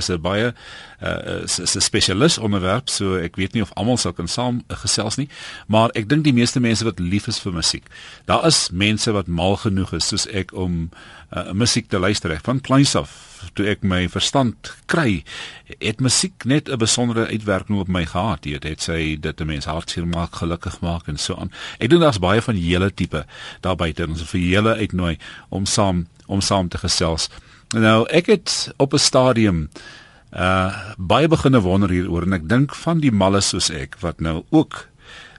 is 'n baie uh is 'n spesialis onderwerp, so ek weet nie of almal sal kan saam uh, gesels nie, maar ek dink die meeste mense wat lief is vir musiek. Daar is mense wat mal genoeg is soos ek om uh, musiek te luister van kleins af toe ek my verstand kry, het musiek net 'n besondere uitwerking op my gehad. Dit het sy dit 'n mens hartseer maak, gelukkig maak en so aan. Ek dink daar's baie van hele tipe daar buite ons vir julle uitnooi om saam om saam te gesels. Nou ek het op 'n stadium uh baie beginne wonder hieroor en ek dink van die malle soos ek wat nou ook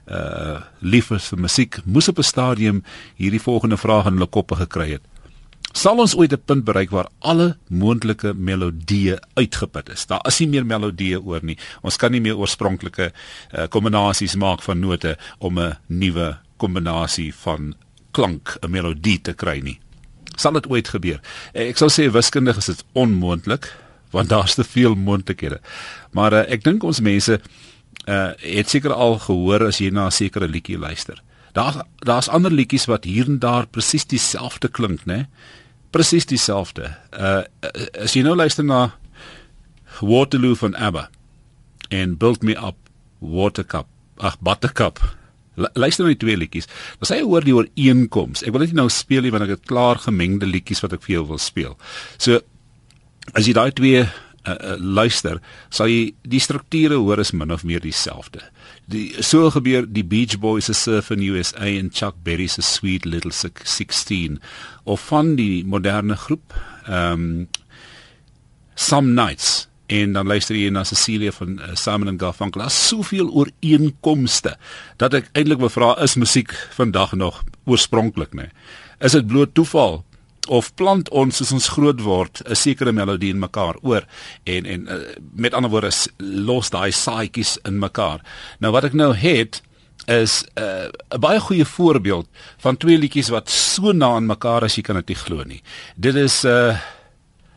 uh lief is vir musiek moes op 'n stadium hierdie volgende vraag in hulle koppe gekry het sal ons ooit 'n punt bereik waar alle moontlike melodieë uitgeput is. Daar is nie meer melodieë oor nie. Ons kan nie meer oorspronklike uh, kombinasies maak van note om 'n nuwe kombinasie van klank, 'n melodie te kry nie. Sal dit ooit gebeur? Ek sou sê wiskundig is dit onmoontlik want daar's te veel moontlikhede. Maar uh, ek dink ons mense uh het seker al gehoor as jy na 'n sekere liedjie luister. Daar daar's ander liedjies wat hier en daar presies dieselfde klink, né? presies dieselfde. Uh as jy nou luister na Waterloo van ABBA en Build Me Up Watercup. Ag Buttercup. Luister na die twee liedjies. Dan sê jy hoor die ooreenkoms. Ek wil dit nou speel nie want ek het klaar gemengde liedjies wat ek vir jou wil speel. So as jy daai twee uh, uh, luister, sal jy die strukture hoor is min of meer dieselfde. Die so gebeur die Beach Boys se Surf in USA en Chuck Berry se Sweet Little 16 of van die moderne groep ehm um, Some Nights en dan luister jy na Cecilia van uh, Simon and Garfunkel. Daar's soveel ooreenkomste dat ek eintlik wil vra is musiek vandag nog oorspronklik, né? Is dit bloot toeval of plant ons soos ons groot word 'n sekere melodie in mekaar oor en en uh, met ander woorde los daai saaitjies in mekaar. Nou wat ek nou het is eh, 'n uh, baie goeie voorbeeld van twee liedjies wat so na aan mekaar as jy kan dit glo nie. Dit is uh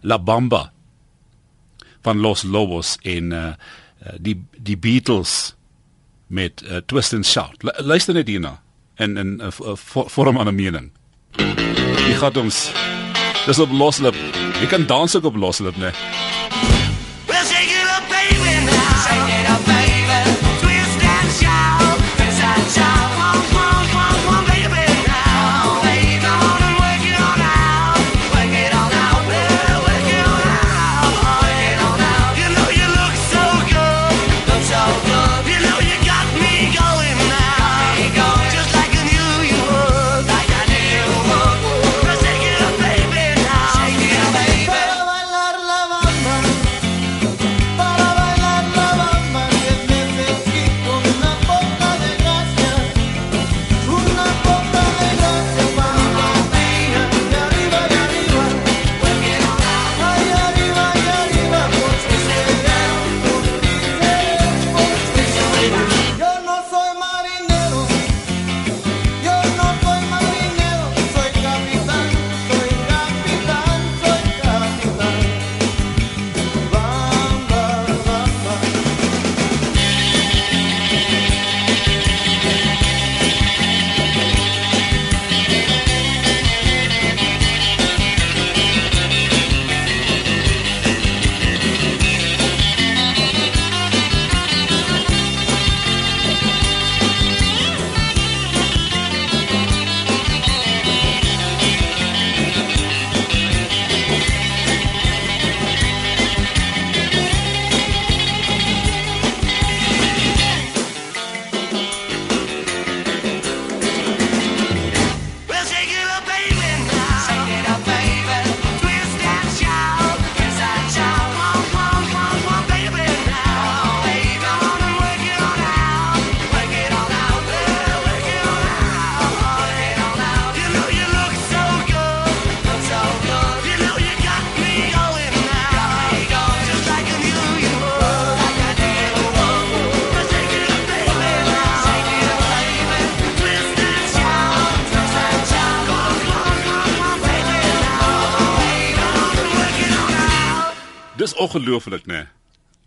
La Bamba van Los Lobos en uh die die Beatles met uh, Twist and Shout. L luister net hierna en en uh, vorm aan 'n mening. Jy gaan ons Dis op loslip. Jy kan dans ook op loslip, né? Nee. Ongelooflik nê.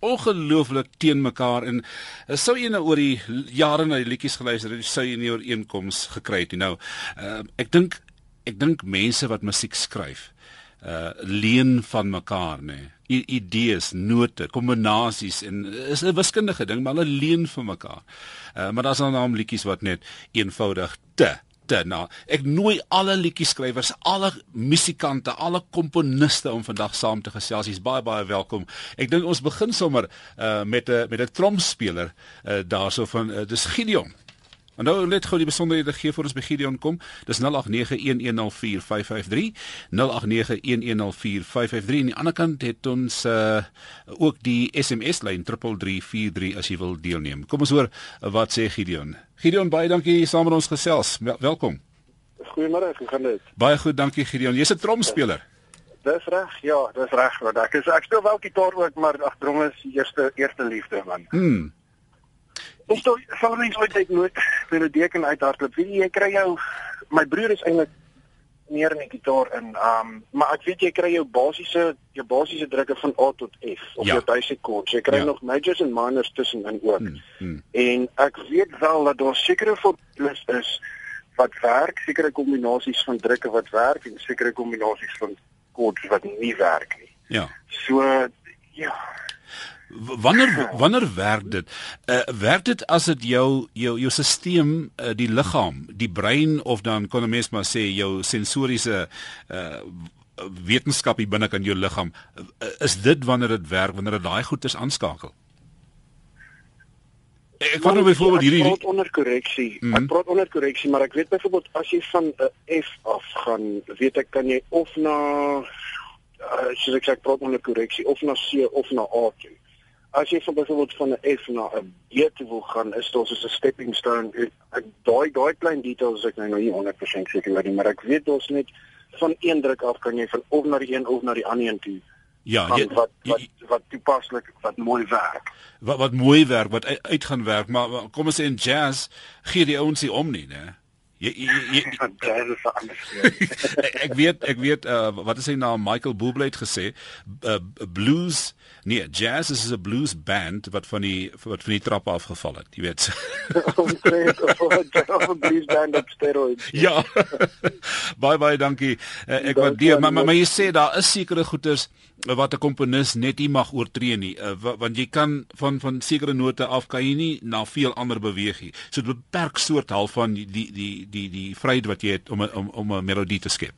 Ongelooflik teen mekaar en eh, sou jy nou oor die jare na die liedjies geluister het, sou jy nie ooreenkoms gekry het nie. Nou, uh, ek dink ek dink mense wat musiek skryf uh leen van mekaar, nê. Nee. Idees, note, kombinasies en is 'n wiskundige ding, maar hulle leen van mekaar. Uh maar daar's dan naam liedjies wat net eenvoudig te te nou ek nooi alle liedjieskrywers, alle musikante, alle komponiste om vandag saam te gesels. Jy's baie baie welkom. Ek dink ons begin sommer uh met 'n met 'n tromspeler uh daarso van uh, dis Gideon. En nou net gou die besonderhede gee vir ons by Gideon kom. Dis 0891104553. 0891104553. En die ander kant het ons uh ook die SMS lyn 3343 as jy wil deelneem. Kom ons hoor wat sê Gideon. Gideon, baie dankie saam met ons gesels. Wel welkom. Goeiemôre, hoe gaan dit? Baie goed, dankie Gideon. Jy's 'n tromspeler. Dis reg, ja, dis reg. Want ek is ek speel wel gitaar ook, maar ag drom is eerste eerste liefde man. Hmm. Ons toe sal mens ooit uit nooit vir 'n deken uithardloop. Wie jy kry jou my broer is eintlik meer in die gitaar in. Um maar ek weet jy kry jou basiese jou basiese drukke van A tot F of ja. jou basic chords. Jy kry ja. nog majors en minors tussenin ook. Hmm, hmm. En ek weet wel dat daar sekere formules is wat werk, sekere kombinasies van drukke wat werk en sekere kombinasies van chords wat nie werk nie. Ja. So ja, Wanneer wanneer werk dit? Uh, werk dit as dit jou jou jou stelsel, uh, die liggaam, die brein of dan kon 'n mens maar sê jou sensoriese uh wetenskap hier binne kan jou liggaam uh, is dit wanneer dit werk wanneer dit daai goeders aanskakel? Ek vat nou byvoorbeeld hierdie praat onder korreksie. Mm -hmm. Ek mhm. praat onder korreksie, maar ek weet byvoorbeeld as jy van 'n F af gaan, weet ek kan jy of na uh, soos ek sê ek praat onder korreksie of na C of na A toe as jy van byvoorbeeld van 'n F na 'n B toe wil gaan, is dit soos 'n stepping stone. Ek daai daai klein details ek nou nie 100% seker oor nie, maar ek weet ons net van een druk af kan jy van of na die een of na die ander een toe. Ja, jy, wat wat wat toepaslik wat mooi werk. Wat wat mooi werk, wat uit, uit gaan werk, maar kom ons sê in jazz gee die ouens nie om nie, né? Jy jy, jy is ek weet ek weet uh, wat is hy nou Michael Bublé het gesê, uh, blues Nee, jazz is 'n blues band wat van die wat van die trappe afgeval het, jy weet. Omtrent of 'n blues band op steroids. Ja. bye bye, dankie. Uh, ek waardeer, maar, maar maar jy sê daar is sekere goeters wat 'n komponis net nie mag oortree nie, uh, want jy kan van van sekere note af kan jy nie na veel ander beweeg nie. So dit beperk soort half van die die die die die vryheid wat jy het om om om 'n melodie te skep.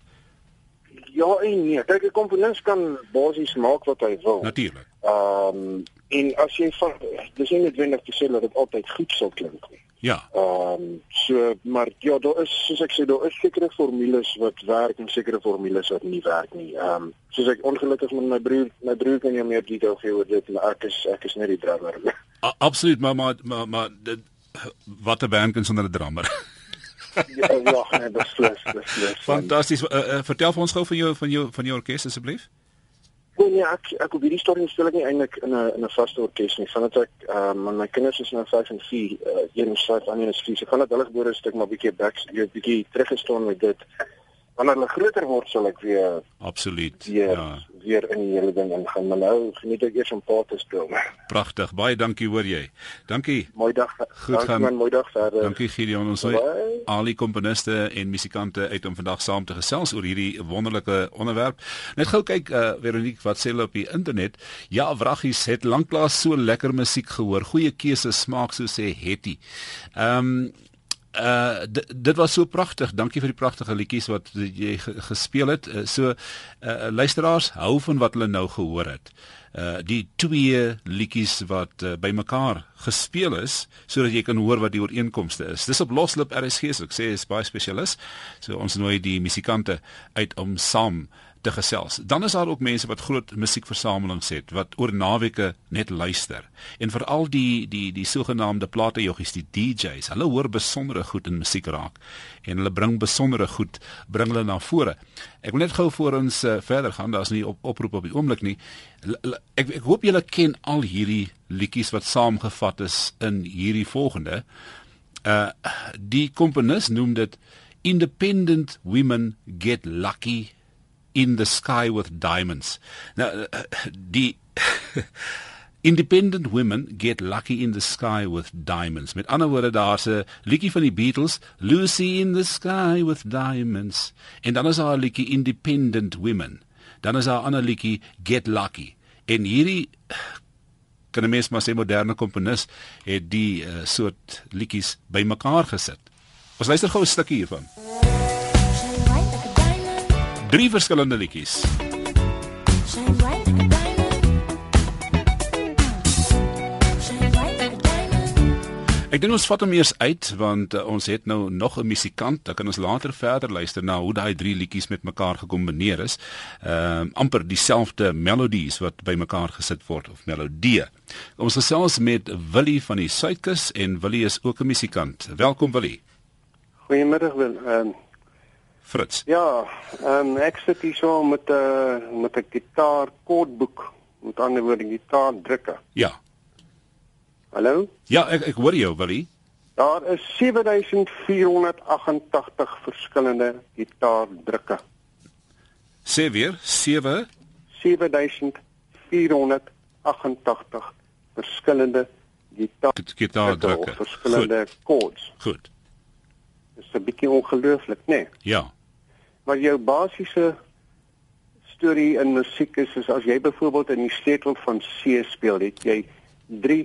Ja en nee. Kyk, 'n komponis kan basies maak wat hy wil. Natuurlik. Ehm um, en as jy van dis nie noodwendig te sê dat dit altyd goed sal klink nie. Ja. Ehm um, so maar ja, daar is soos ek sê, daar is sekere formules wat werk en sekere formules wat nie werk nie. Ehm um, soos ek ongelukkig met my broer, my broer kan jy meer detail gee oor dit, maar ek is ek is net die drummer. Absoluut, maar maar maar, maar dit, wat 'n band kan sonder 'n drummer. ja, ja, nee, dis dis dis. Fantasties. Uh, uh, vertel vir ons gou van jou van jou van jou orkes asseblief. Nee, nee, ek ek op hierdie stadium speel ek nie eintlik in 'n in 'n vaste orkes nie. Vandat ek ehm um, my kinders is nou 5 en 4, uh, een is 5, ander is 4. So vandat hulle gebore is, ek maar bietjie back, bietjie teruggestaan met dit wanneer hulle groter word sal ek weer absoluut weer, ja. weer in die hele ding ingaan. Maar nou geniet ek eers om pa te speel pragtig baie dankie hoor jy. Dankie. Mooi dag goed gaan. man mooi dag verder. Dankie Gideon. Ons al die komponiste en musikante uit om vandag saam te gesels oor hierdie wonderlike onderwerp. Net gou kyk uh, Veronique wat sê hulle op die internet? Ja wraggies het lanklaas so lekker musiek gehoor. Goeie keuse smaak so sê Hetty. Ehm um, uh dit was so pragtig. Dankie vir die pragtige liedjies wat jy gespeel het. Uh, so uh luisteraars hou van wat hulle nou gehoor het. Uh die twee liedjies wat uh, bymekaar gespeel is sodat jy kan hoor wat die ooreenkomste is. Dis op Loslip RSG, so ek sê is baie spesialis. So ons nooi die musikante uit om saam te gesels. Dan is daar ook mense wat groot musiekversamelings het wat oor naweke net luister. En veral die die die sogenaamde platejoggies, die DJs, hulle hoor besondere goed in musiek raak en hulle bring besondere goed bring hulle na vore. Ek wil net gou voor ons uh, verder gaan, daar's nie op, oproep op die oomblik nie. L ek ek hoop julle ken al hierdie liedjies wat saamgevat is in hierdie volgende. Uh die komponis noem dit Independent Women Get Lucky in the sky with diamonds. Now, uh, the independent women get lucky in the sky with diamonds. Met ander woorde daar's 'n liedjie van die Beatles, Lucy in the sky with diamonds. En dan is daar 'n liedjie Independent Women. Dan is daar 'n ander liedjie Get Lucky. En hierdie kan 'n mens maar sê moderne komponis het die uh, soort liedjies bymekaar gesit. Ons luister gou 'n stukkie hiervan. Drie verskillende liedjies. Ek dink ons vat hom eers uit want uh, ons het nou nog 'n musikant, dan kan ons later verder luister na hoe daai drie liedjies met mekaar gekombineer is. Ehm uh, amper dieselfde melodies wat bymekaar gesit word of melodieë. Ons gesels met Willie van die Suidkus en Willie is ook 'n musikant. Welkom Willie. Goeiemiddag Wil. Ehm um, Fritz. Ja, ehm um, ek sit hier so met 'n uh, met 'n gitaar koordboek. Met ander woorde gitaar drukke. Ja. Hallo? Ja, ek ek hoor jou, Willie. Daar is 7488 verskillende gitaardrukke. Sê weer, 7 7488 verskillende gitaar gitaardrukke. Verskillende chords. Goed. Dit is 'n bietjie ongelooflik, né? Nee? Ja. Maar jou basiese storie in musiek is, is as jy byvoorbeeld in die sleutel van C speel, het jy 3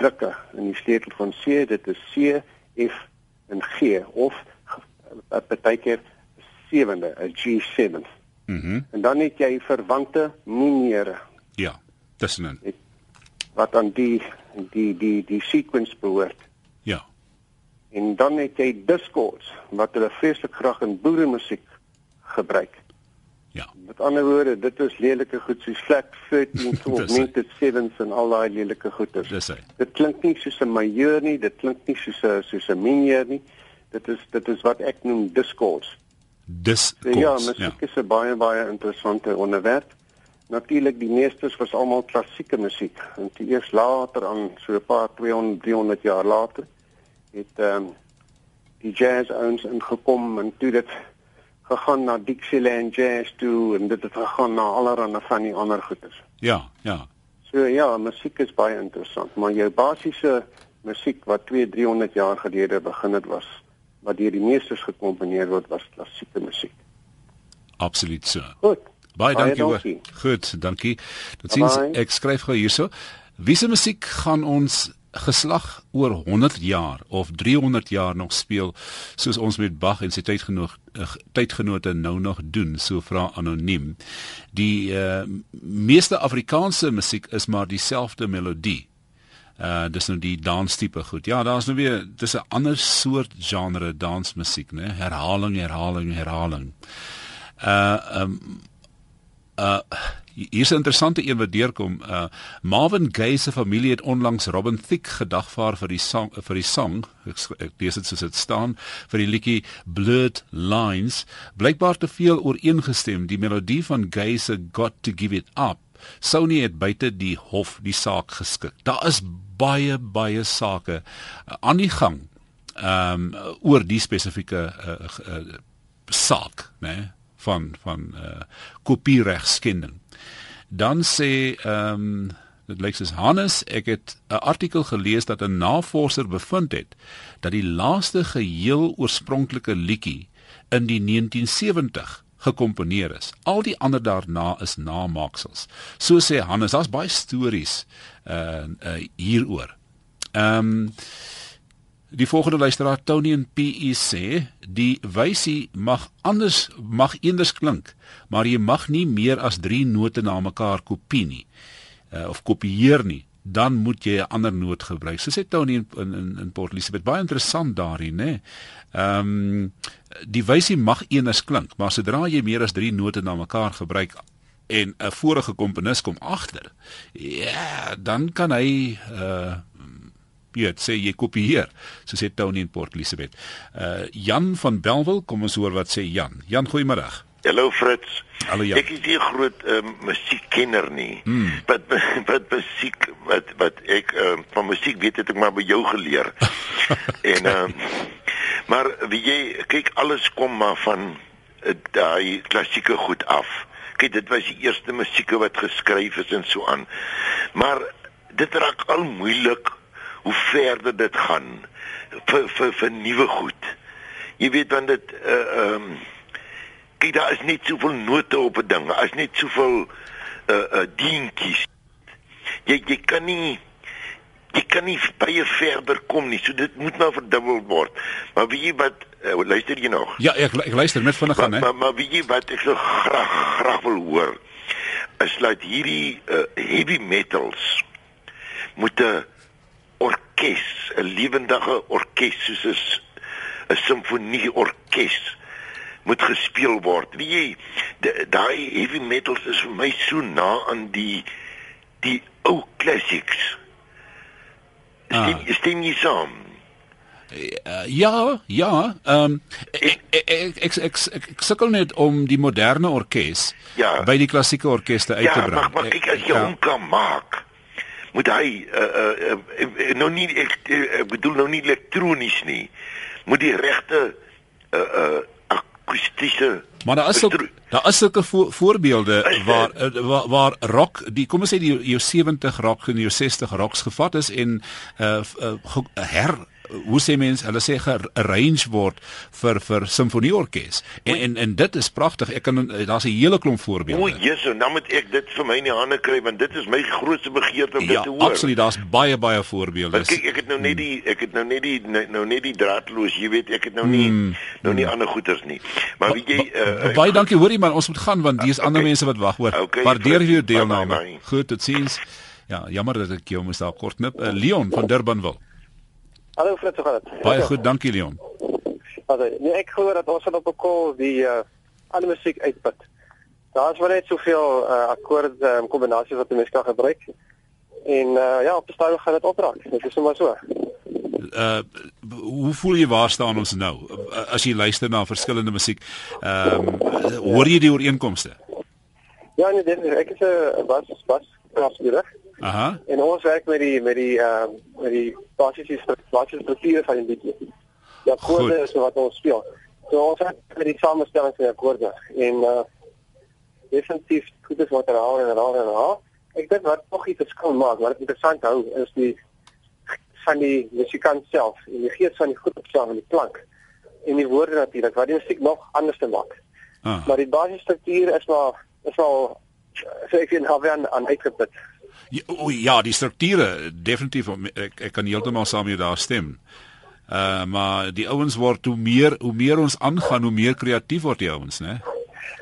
drukke in die sleutel van C, dit is C, F en G of partykeer sewende, 'n G7. Mhm. Mm en dan het jy verwante minere. Ja, tussenin. Wat aan die die die die sequence behoort. En dan het jy discords wat hulle vreeslik graag in boeremusiek gebruik. Ja. Met ander woorde, dit is lelike goed soos flat 13 of minted 7s en al daai lelike goeters. Dis hy. Dit klink nie soos 'n majeur nie, dit klink nie soos 'n soos 'n mineur nie. Dit is dit is wat ek noem discords. Dis So, ja, musiek ja. is 'n baie baie interessante onderwerp. Natuurlik die meesters was almal klassieke musiek en toe eers later aan so 'n paar 200 300 jaar later het ehm um, die jazz ouens ingekom en toe dit gegaan na Dixieland jazz toe en dit het gegaan na allerlei van die ander goeters. Ja, ja. So ja, musiek is baie interessant, maar jou basiese musiek wat 2 300 jaar gelede begin het was wat deur die meesters gekomponeer word was klassieke musiek. Absoluut so. Goed. Baie dankie hoor. dankie. Goed, dankie. Tot sins ek skryf gou hierso. Wiese musiek gaan ons geslag oor 100 jaar of 300 jaar nog speel soos ons met Bach en sy tydgenoot uh, tydgenote nou nog doen so vra anoniem. Die uh, meeste Afrikaanse musiek is maar dieselfde melodie. Uh dis nou die danstipe goed. Ja daar's nou weer dis 'n ander soort genre dansmusiek nê herhaling herhaling herhaling. Uh um uh hier's 'n interessante een wat deurkom. Uh Marvin Gaye se familie het onlangs Robin Thicke gedagvaar vir die song vir die song. Ek, ek lees dit soos dit staan vir die liedjie Blurred Lines. Blykbaar te veel ooreengestem die melodie van Gaye se Got to Give It Up. Sou nie het buite die hof die saak geskik. Daar is baie baie sake uh, aan die gang. Ehm um, oor die spesifieke uh, uh, saak, né? Nee? van van uh kopiereg skending. Dan sê ehm um, dit lyk soos Hannes, ek het 'n artikel gelees dat 'n navorser bevind het dat die laaste geheel oorspronklike liedjie in die 1970 gekomponeer is. Al die ander daarna is namaaksels. So sê Hannes, daar's baie stories uh, uh hieroor. Ehm um, Die volgende luisteraar Tony en PE sê die wysie mag anders mag eenders klink, maar jy mag nie meer as 3 note na mekaar kopie nie uh, of kopieer nie. Dan moet jy 'n ander noot gebruik. So sê Tony in in, in Port Elizabeth. Baie interessant daarin, né? Ehm um, die wysie mag eenders klink, maar sodra jy meer as 3 note na mekaar gebruik en 'n vorige komponis kom agter, ja, dan kan hy uh weet sê jy kopieer so sê Tony in Port Elizabeth. Uh Jan van Belwel, kom ons hoor wat sê Jan. Jan, goeiemôre. Hallo Fritz. Hallo Jan. Ek is nie 'n groot uh, musiekkenner nie. Hmm. Wat wat musiek wat wat ek uh, van musiek weet het ek maar by jou geleer. en uh, maar wie jy kyk alles kom maar van uh, daai klassieke goed af. Kyk dit was die eerste musieke wat geskryf is en so aan. Maar dit raak al moeilik hoe verder dit gaan vir vir vir nuwe goed. Jy weet dan dit uh, ehm uh, um, kyk daar is net soveel note op 'n ding. Daar is net soveel uh uh dientjies. Jy jy kan nie jy kan nie baie verder kom nie. So dit moet nou verdubbel word. Maar wie wat uh, luister jy nog? Ja, ek ek luister met vinnig aan, hè. Maar, maar maar wie wat ek so graag graag wil hoor is dat hierdie uh, heavy metals moet 'n orkes, 'n lewendige orkes soos 'n simfonie orkes moet gespeel word. Wie jy daai heavy metals is vir my so na aan die die ou classics. Stem, ah. stem jy saam? Uh, ja, ja. Ehm um, ek, ek, ek ek ek ek sukkel net om die moderne orkes ja. by die klassieke orkeste uit ja, te bring. Ja, maar, maar kyk as jy ja. hom kan maak, moet hy uh, uh, uh, nou nie ek, ek bedoel nou nie elektronies nie. Moet die regte uh uh akoestiese Maar daar is ook daar is sulke vo voorbeelde waar, waar waar rock die kom ons sê die jou 70 rock en jou 60 rocks gevat is en uh, uh her hoe sê mense hulle sê gearrange word vir vir simfonieorkes. En, en en dit is pragtig ek kan daar's 'n hele klomp voorbeelde. O Jesus nou moet ek dit vir my in die hande kry want dit is my grootste begeerte om ja, dit te hoor. ja absoluut daar's baie baie voorbeelde. Kyk ek het nou net die ek het nou net die nou, nou net die draadloos jy weet ek het nou nie hmm. nou nie ander goeters nie. Maar weet jy uh, baie dankie hoorie maar ons moet gaan want dis okay. ander mense wat wag hoor. Okay, waardeer jou deelname. goed tot sins ja jammer dat ek jou moes daar kort knip. Uh, Leon van Durban wil Hallo Fritz, hoe gaan dit? Baie goed, dankie Leon. Also, nee, ek hoor dat ons op 'n call die uh alle musiek uitput. Daar's maar net soveel uh akkoorde en um, kombinasies wat jy mens kan gebruik. En uh ja, op die stadium gaan dit opraak. Dit is sommer so. Uh hoe voel jy waar staan ons nou? As jy luister na verskillende musiek, ehm um, hoor jy die ooreenkomste? Ja, nee, dit ek is 'n bas bas klassieker. Aha. En ons werk met die met die ehm uh, met die basiese basiese strukture van die liedjie. Die akkoorde is wat ons speel. So ons het met die samestelling van die akkoorde en uh definitief goed is wat herhaal en herhaal en herhaal. Ek dink wat nog iets verskil maak, wat interessant hou is die van die musikant self en die gees van die groep self en die klank en die woorde natuurlik wat die musiek nog anders te maak. Ah. Maar die basiese struktuur is maar is al so ek vind hoe aan aan uitgeput. Ja, o, ja, die strukture definitief ek, ek kan heeltemal saam jou daar stem. Uh maar die ouens word hoe meer hoe meer ons aangaan, hoe meer kreatief word die ouens, né?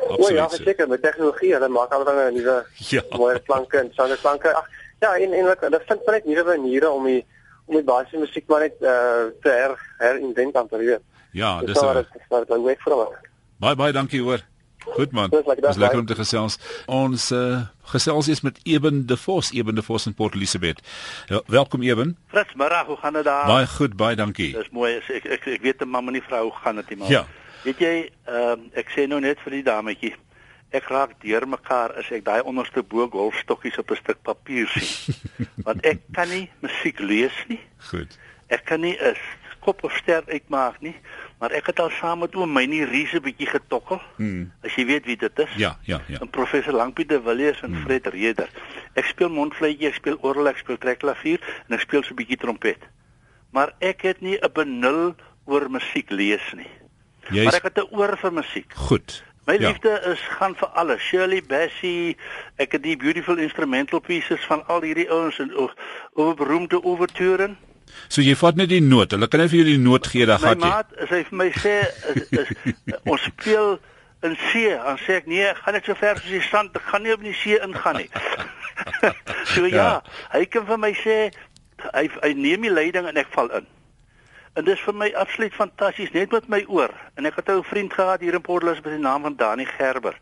Absoluut. O, ja, seker met tegnologie, hulle maak alreeds nuwe ja. mooi klanke en sange klanke. Ag, ja, en en dit vind net nuwe maniere om die om die basiese musiek maar net uh te her herinvent aan te doen. Ja, dis so. Dit is wat ek vra. Baie baie dankie hoor. Goed man. Dis lekker om te gesels. Ons uh, gesels is met Eben de Vos, Eben de Vos in Port Elizabeth. Ja, welkom Eben. Frits, middag, hoe gaan dit daar? Baie goed, baie dankie. Dis mooi. Ek ek ek weet 'n mamma nie vrou hoe gaan dit nie maar. Ja. Weet jy, ehm uh, ek sê nou net vir die dametjie. Ek raak deurmekaar as ek daai onderste bo golfstokkies op 'n stuk papier sien. Want ek kan nie musiek lees nie. Goed. Ek kan nie 'n kop of ster uitmaak nie. Maar ek het al saam met oom myne Riese bietjie getokkel. Hmm. As jy weet wie dit is. Ja, ja, ja. En professor Langpiet de Villiers en hmm. Fred Reder. Ek speel mondfluitjie, ek speel orgel, ek speel trekklavier en ek speel so 'n bietjie trompet. Maar ek het nie 'n benul oor musiek lees nie. Jy maar ek het 'n oor vir musiek. Goed. My ja. liefde is gaan vir alles. Shirley Bassey, ek het die beautiful instrumental pieces van al hierdie ouens en oor beroemde overturen. So jy vat net die noot. Hulle kan net vir jou die noot gee dan gaan jy. My maat, as hy vir my sê is, is, ons speel in see, dan sê ek nee, ek gaan net so ver soos die sand, ek gaan nie op die see ingaan nie. so ja, ja, hy kan vir my sê hy hy neem die leiding en ek val in. En dis vir my absoluut fantasties net met my oor. En ek het 'n ou vriend gehad hier in Port Elizabeth met die naam van Dani Gerber.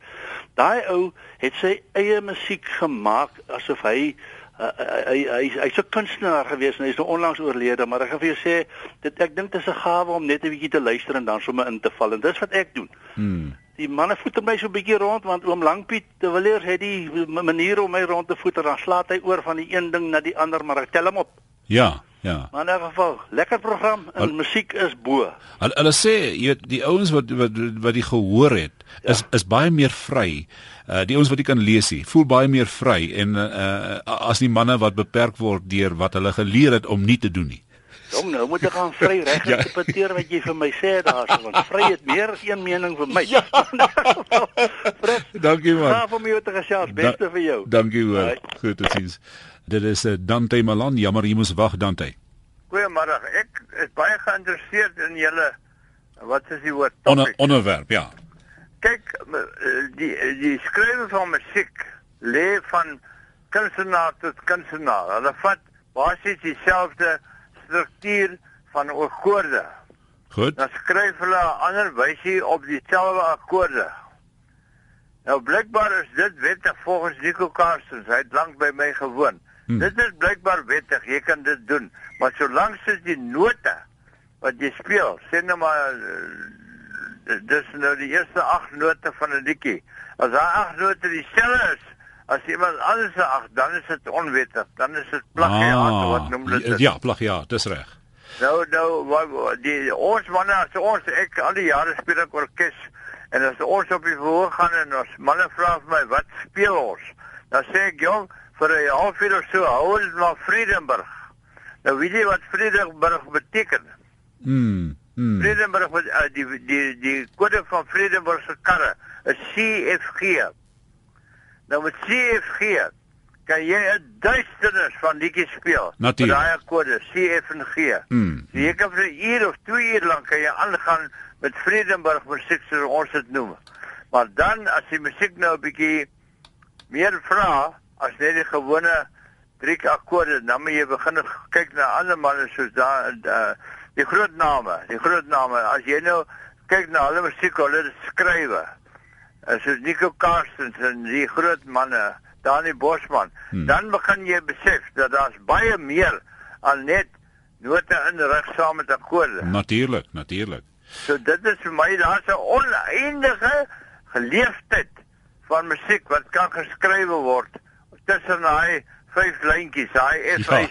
Daai ou het sy eie musiek gemaak asof hy uh, hy hy hy's 'n kunstenaar gewees en hy's nou onlangs oorlede, maar ek gaan vir jou sê dit ek dink dit is 'n gawe om net 'n bietjie te luister en dan sommer in te val en dis wat ek doen. Hmm. Die manne voeter my so 'n bietjie rond want oom Langpiet de Villiers het die manier om my rond te voeter dan slaat hy oor van die een ding na die ander, maar ek tel hom op. Ja. Ja. Maar in 'n geval, lekker program en Al, musiek is bo. Hulle sê jy weet die ouens wat wat wat die gehoor het ja. is is baie meer vry. Uh die ouens wat jy kan lees, hy voel baie meer vry en uh as die manne wat beperk word deur wat hulle geleer het om nie te doen nie. Jong, nou moet ek gaan vry reg Ja. interpreteer wat jy vir my sê daarso, want vry het meer as een mening vir my. Ja. Fred, Dankie man. gaaf om jou te gesels. Beste vir jou. Dankie hoor. Goed te sien. Dit is uh, Dante Malan. Jammer jy moes wag Dante. Goeiemôre. Ek is baie geïnteresseerd in julle wat is die woord? Onder onderwerp, ja. Kyk, eh, die die skrywer van musiek lê van kunstenaar tot kunstenaar. Hulle vat basies dieselfde struktuur van akkoorde. Goed. Dan skryf hulle 'n ander wysie op dieselfde akkoorde. Nou blykbaar is dit wettig volgens Nico Carstens. Hy het lank by my gewoon. Hmm. Dit is blykbaar wettig. Jy kan dit doen. Maar solank sit die note wat jy speel, sê nou maar eh, dis nou die eerste 8 note van 'n liedjie. As daai 8 note dieselfde is as iemand anders se 8, dan is dit onwettig. Dan is dit plagiaat wat noem dit. Ja, plagiaat, dis reg. Nou nou wat- die ons manne as ons ek al die jare speel ek orkes en as ons op die verhoog gaan en ons manne vra vir my wat speel ons dan sê ek jong vir 'n halfuur of so hou ons na Vredenburg nou weet jy wat Vredenburg beteken Mm. mm. Vredenburg wat uh, die die die kode van Vredenburg se karre is CFG nou met CFG kan jy 'n duisternis van liedjies speel daai kode CF en G Mm. So jy kan vir 'n uur of 2 uur lank kan jy aangaan met Vredenburg musiek soos ons dit noem. Maar dan as die musiek nou 'n bietjie meer vra as net die gewone drie akkoorde, dan moet jy begin kyk na ander manne soos daar uh, die groot name, die groot name. As jy nou kyk na hulle musiek, hulle skrywe. Uh, soos Nico Carstens en die groot manne, Dani Bosman, Hmm. dan begin jy besef dat daar's baie meer aan net note inrig saam met akkoorde. Natuurlik, natuurlik. So dit is vir my daar's 'n oneindige geleefdheid van musiek wat kan geskrywe word tussen daai vyf lyntjies, daai F Ja,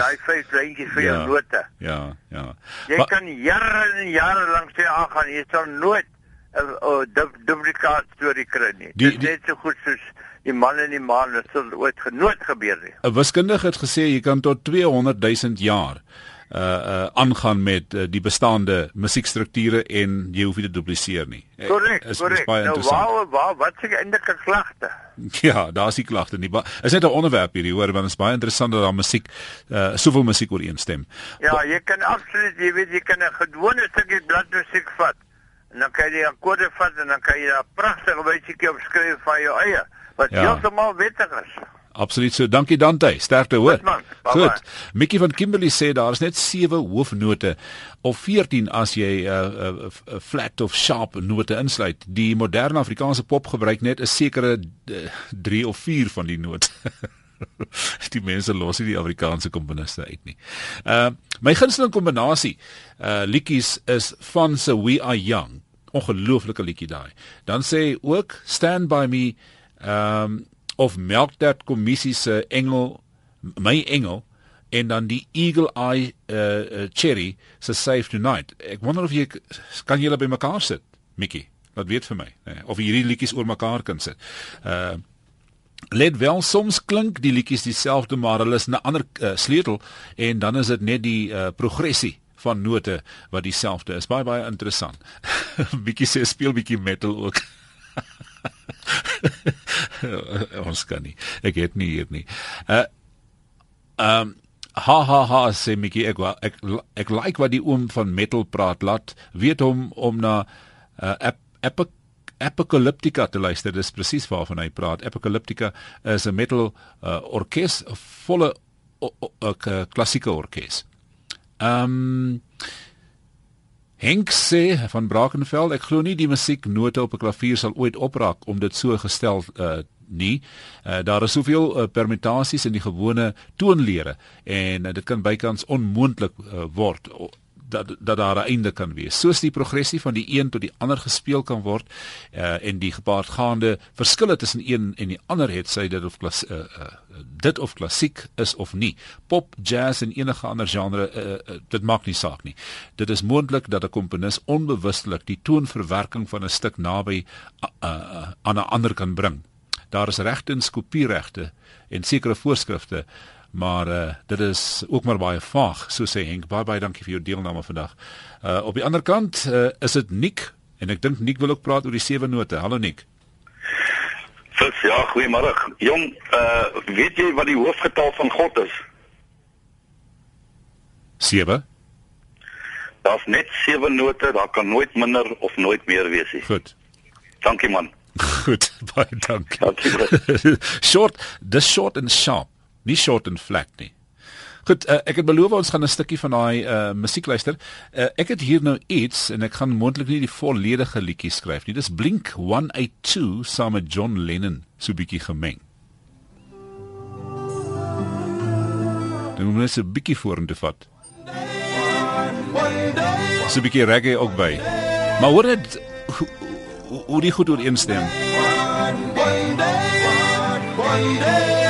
daai vyf lyntjies vir Ja. jou note. Ja, ja. Jy Maar- kan jare en jare lank sê aangaan, jy sal nooit 'n 'n du- duplikaat storie kry nie. Die- Dit is net so goed soos die man en die maan, dit sal ooit genooit gebeur nie. 'n Wiskundige het gesê jy kan tot 200 000 jaar uh uh aangaan met uh, die bestaande musiekstrukture en jy hoef nie te dupliseer nie. Korrek, is- is korrek. Nou waar waar wat se eindelike klagte? Ja, daar's die klagte nie. Maar is net 'n onderwerp hierdie hoor, want dit is baie interessant dat daar musiek uh soveel musiek ooreenstem. Ja, jy kan absoluut, jy weet jy kan 'n gewone stukkie bladmusiek vat en dan kan jy die akkoorde vat en dan kan jy 'n pragtige wysietjie opskryf van jou eie wat Ja. heeltemal wettig is. Absoluut so. Dankie Dante. Sterkte hoor. Goed, man. Bye-bye. Goed. Mickey van Kimberley sê daar is net 7 hoofnote of 14 as jy 'n uh, uh, uh, flat of sharp note insluit. Die moderne Afrikaanse pop gebruik net 'n sekere 3 of 4 van die note. die mense los nie die Afrikaanse komponiste uit nie. Uh my gunsteling kombinasie uh liedjies is van se We Are Young. Ongelooflike liedjie daai. Dan sê ook Stand By Me um of Milk That kommissie se engel my engel en dan die Eagle Eye uh, uh Cherry se Save Tonight. Ek wonder of jy kan julle by mekaar sit, Mickey. Wat weet vir my, nee, of hierdie liedjies oor mekaar kan sit. Uh Let wel soms klink die liedjies dieselfde maar hulle is 'n ander uh, sleutel en dan is dit net die uh, progressie van note wat dieselfde is. Baie baie interessant. bietjie sê speel bietjie metal ook. Ons kan nie. Ek het nie hier nie. Uh um ha ha ha sê Mickey ek ek ek like wat die oom van metal praat laat weet hom om na uh, ep, epic Apocalyptica te luister. Dis presies waarvan hy praat. Apocalyptica is 'n metal uh, orkes, volle o- o- k- klassieke orkes. Ehm um, Henk sê van Brackenfell, ek glo nie die musieknote op 'n klavier sal ooit opraak om dit so gestel uh, nie. Uh, daar is soveel uh, permutasies in die gewone toonlere en uh, dit kan bykans onmoontlik uh, word dat dat daar 'n einde kan wees. Soos die progressie van die een tot die ander gespeel kan word uh, en die gepaardgaande verskille tussen een en die ander het sy dit of klas uh, uh, dit of klassiek is of nie. Pop, jazz en enige ander genre uh, uh, dit maak nie saak nie. Dit is moontlik dat 'n komponis onbewustelik die toonverwerking van 'n stuk naby uh, uh, aan 'n ander kan bring. Daar is regte en kopieregte en sekere voorskrifte Maar uh dit is ook maar baie vaag, so sê Henk. Baie baie dankie vir jou deelname vandag. Uh op die ander kant uh, is dit Nik en ek dink Nik wil ook praat oor die sewe note. Hallo Nik. Fits, ja, goeiemôre. Jong, uh weet jy wat die hoofgetal van God is? 7. Daar's net 7 note, daar kan nooit minder of nooit meer wees nie. Goed. Dankie man. Goed, baie dankie. Dankie. short, dis short and sharp. Nie short and flat nie. Goed, uh, ek het beloof ons gaan 'n stukkie van daai uh musiek luister. Uh, ek het hier nou iets en ek gaan moontlik nie die volledige liedjie skryf nie. Dis Blink 182 saam met John Lennon so bietjie gemeng. Dan moet ons 'n bietjie vorentoe vat. So 'n bietjie reggae ook by. Maar hoor dit hoe, hoe, die goed ooreenstem. One day, one day. Goed,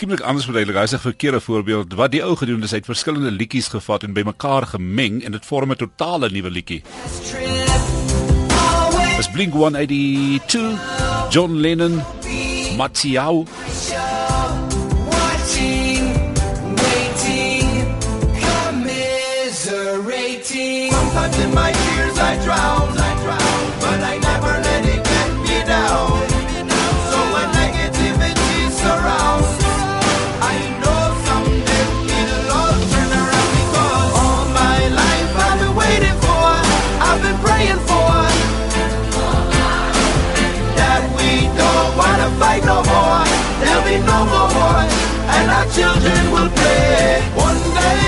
miskien moet ek anders verduidelik. Hy sê 'n verkeerde voorbeeld. Wat die ou gedoen het, is hy het verskillende liedjies gevat en bymekaar gemeng en dit vorm 'n totale nuwe liedjie. Dis Blink 182, John Lennon. Sometimes in my tears I drown, be no more war, and our children will play one day,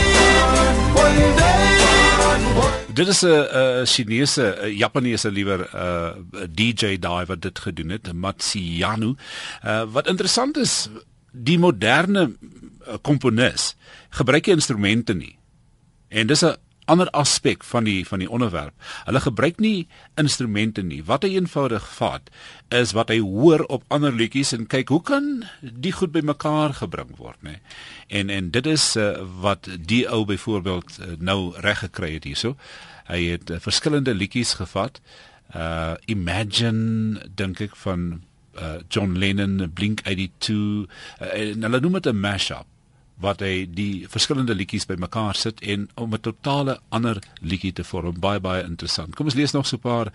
one day. Dit is 'n uh, Chinese, uh, Japaneese liewer 'n uh, DJ daai wat dit gedoen het, Matsuyanu. Uh, wat interessant is, die moderne komponis gebruik nie instrumente nie. En dis 'n ander aspek van die van die onderwerp. Hulle gebruik nie instrumente nie. Wat hy eenvoudig vat is wat hy hoor op ander liedjies en kyk hoe kan die goed bymekaar gebring word, nê. En en dit is uh, wat die ou byvoorbeeld uh, nou reg gekry het hierso. Hy het uh, verskillende liedjies gevat. Uh Imagine dink ek van uh John Lennon, Blink 82 uh, en hulle noem dit 'n mashup wat hy die verskillende liedjies bymekaar sit en om 'n totale ander liedjie te vorm. Baie baie interessant. Kom ons lees nog so 'n paar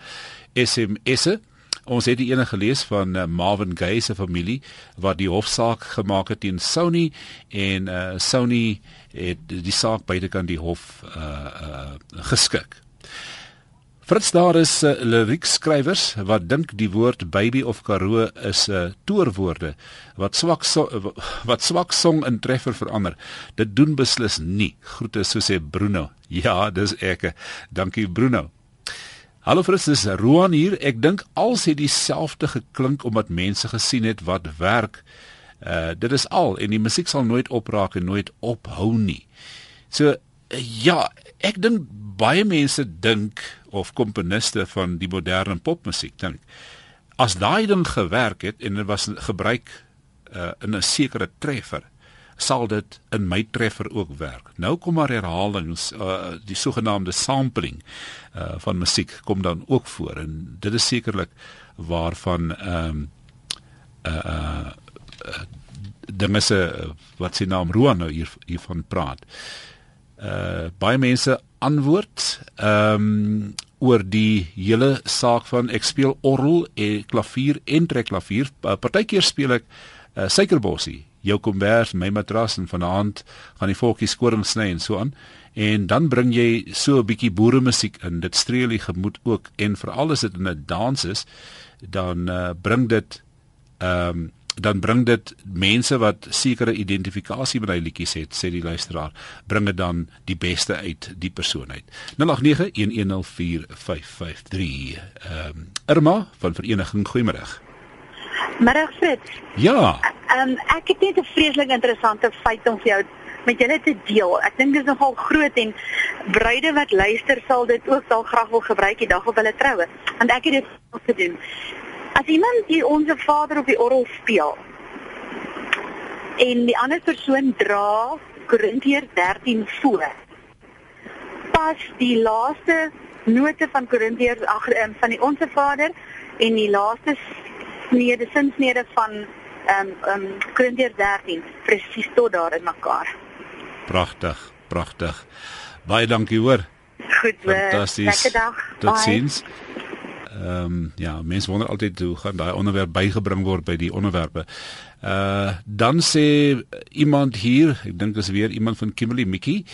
SMS'e. Ons het die ene gelees van uh, Marvin Gaye se familie wat die hofsaak gemaak het teen Sony en uh, Sony het die saak buitekant die hof uh, uh, geskik. Frits daar is uh, liriekskrywers wat dink die woord baby of karoo is 'n uh, toorwoorde wat swak so, wat swak song in treffer verander. Dit doen beslis nie. Groete so sê Bruno. Ja, dis ek. Dankie Bruno. Hallo Frits, dis Roan hier. Ek dink als het dieselfde geklink omdat mense gesien het wat werk. Uh dit is al en die musiek sal nooit opraak en nooit ophou nie. So uh, ja, ek dink baie mense dink of komponiste van die moderne popmusiek dink as daai ding gewerk het en dit was gebruik uh, in 'n sekere treffer sal dit in my treffer ook werk. Nou kom maar herhalings uh, die sogenaamde sampling uh, van musiek kom dan ook voor en dit is sekerlik waarvan ehm um, uh, uh, uh dinge se wat sy naam Roan nou hier hiervan praat. Uh baie mense antwoord ehm um, oor die hele saak van ek speel orgel en klavier en trekklavier. Partykeer speel ek uh, suikerbossie, jou kombers, my matras en vanaand gaan die volkie skoring sny en so aan. En dan bring jy so 'n bietjie boere musiek in. Dit streel die gemoed ook en veral as dit in 'n dans is, dan uh, bring dit ehm um, dan bring dit mense wat sekere identifikasie met hy liedjies het, sê die luisteraar, bring dit dan die beste uit die persoon uit. 0891104553. Ehm um, Irma van Vereniging Goeiemôre. Middag Fritz. Ja. Ehm um, ek het net 'n vreeslik interessante feit om vir jou met julle te deel. Ek dink dit is nogal groot en bruide wat luister sal dit ook sal graag wil gebruik die dag op hulle troue. Want ek het dit gedoen. As iemand die onsse Vader op die orgel speel en die ander persoon dra Korintiërs 13 voor. Pas die laaste note van Korintiërs agter van die onsse Vader en die laaste snede sinsnede van ehm um, ehm um, Korintiërs 13 presies tot daar in mekaar. Pragtig, pragtig. Baie dankie hoor. Goed, fantasties. Lekker dag. Tot sins. Ehm um, ja, mense wonder altyd hoe gaan daai onderwerp bygebring word by die onderwerpe. Uh dan sê iemand hier, ek dink dis weer iemand van Kimberley Mickey.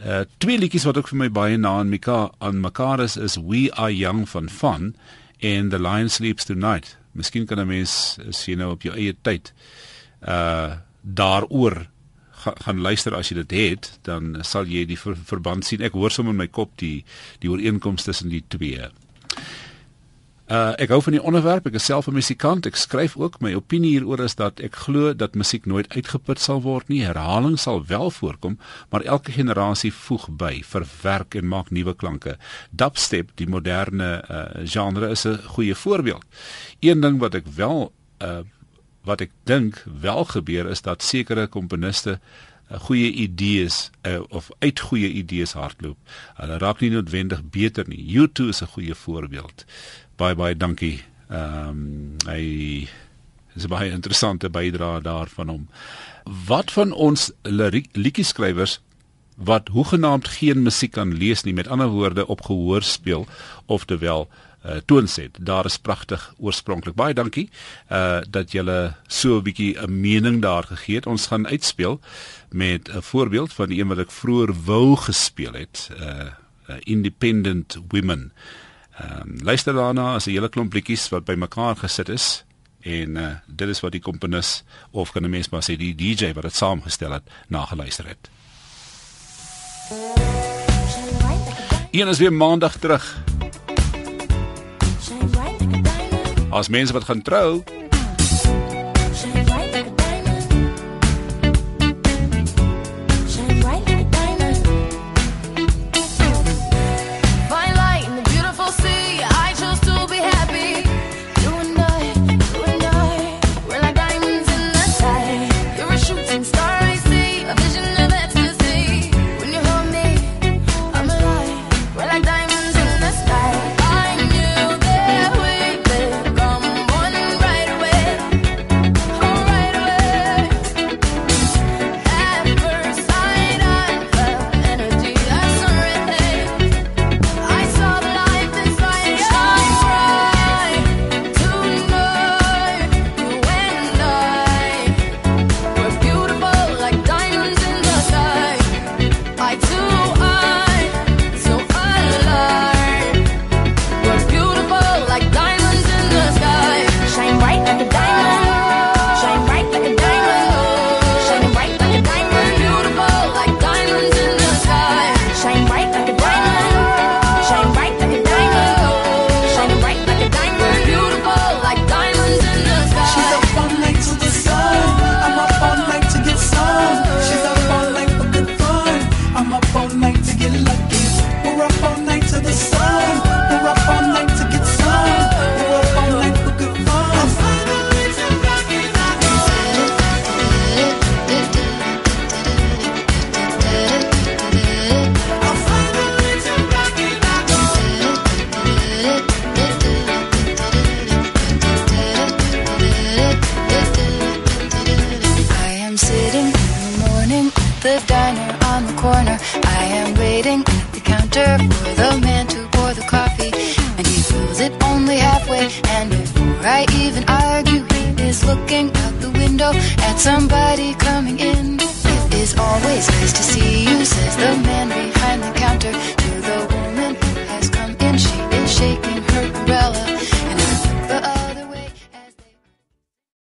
Uh twee liedjies wat ook vir my baie na aan mekaar aan mekaar is is We Are Young van Fun en The Lion Sleeps Tonight. Miskien kan 'n mens as jy nou op jou eie tyd uh daaroor ga, gaan luister as jy dit het, dan sal jy die ver, verband sien. Ek hoor sommer in my kop die die ooreenkomste tussen die twee. Uh ek hou van die onderwerp. Ek is self 'n musikant. Ek skryf ook. My opinie hieroor is dat ek glo dat musiek nooit uitgeput sal word nie. Herhaling sal wel voorkom, maar elke generasie voeg by, verwerk en maak nuwe klanke. Dubstep, die moderne uh genre is 'n goeie voorbeeld. Een ding wat ek wel uh wat ek dink wel gebeur is dat sekere komponiste uh, goeie idees uh, of uit goeie idees hardloop. Hulle raak nie noodwendig beter nie. U2 is 'n goeie voorbeeld baie baie dankie. Ehm um, hy is 'n baie interessante bydrae daarvan hom. Wat van ons liedjieskrywers wat hoegenaamd geen musiek kan lees nie met ander woorde op gehoor speel of terwyl uh, toonset. Daar is pragtig oorspronklik. Baie dankie uh dat julle so 'n bietjie 'n mening daar gegee het. Ons gaan uitspeel met 'n voorbeeld van een wat ek vroeër wou gespeel het. Uh, uh Independent Women. Ehm um, luister daarna as 'n hele klomp liedjies wat bymekaar gesit is en uh, dit is wat die komponis of kan 'n mens maar sê die DJ wat dit saamgestel het nageluister het. Een is weer maandag terug. As mense wat gaan trou,